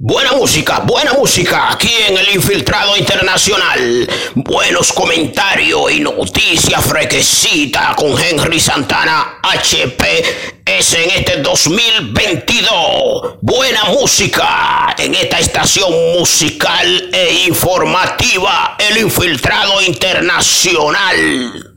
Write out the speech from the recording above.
Buena música, buena música aquí en el Infiltrado Internacional. Buenos comentarios y noticias frequecita con Henry Santana HP es en este 2022. Buena música en esta estación musical e informativa, el Infiltrado Internacional.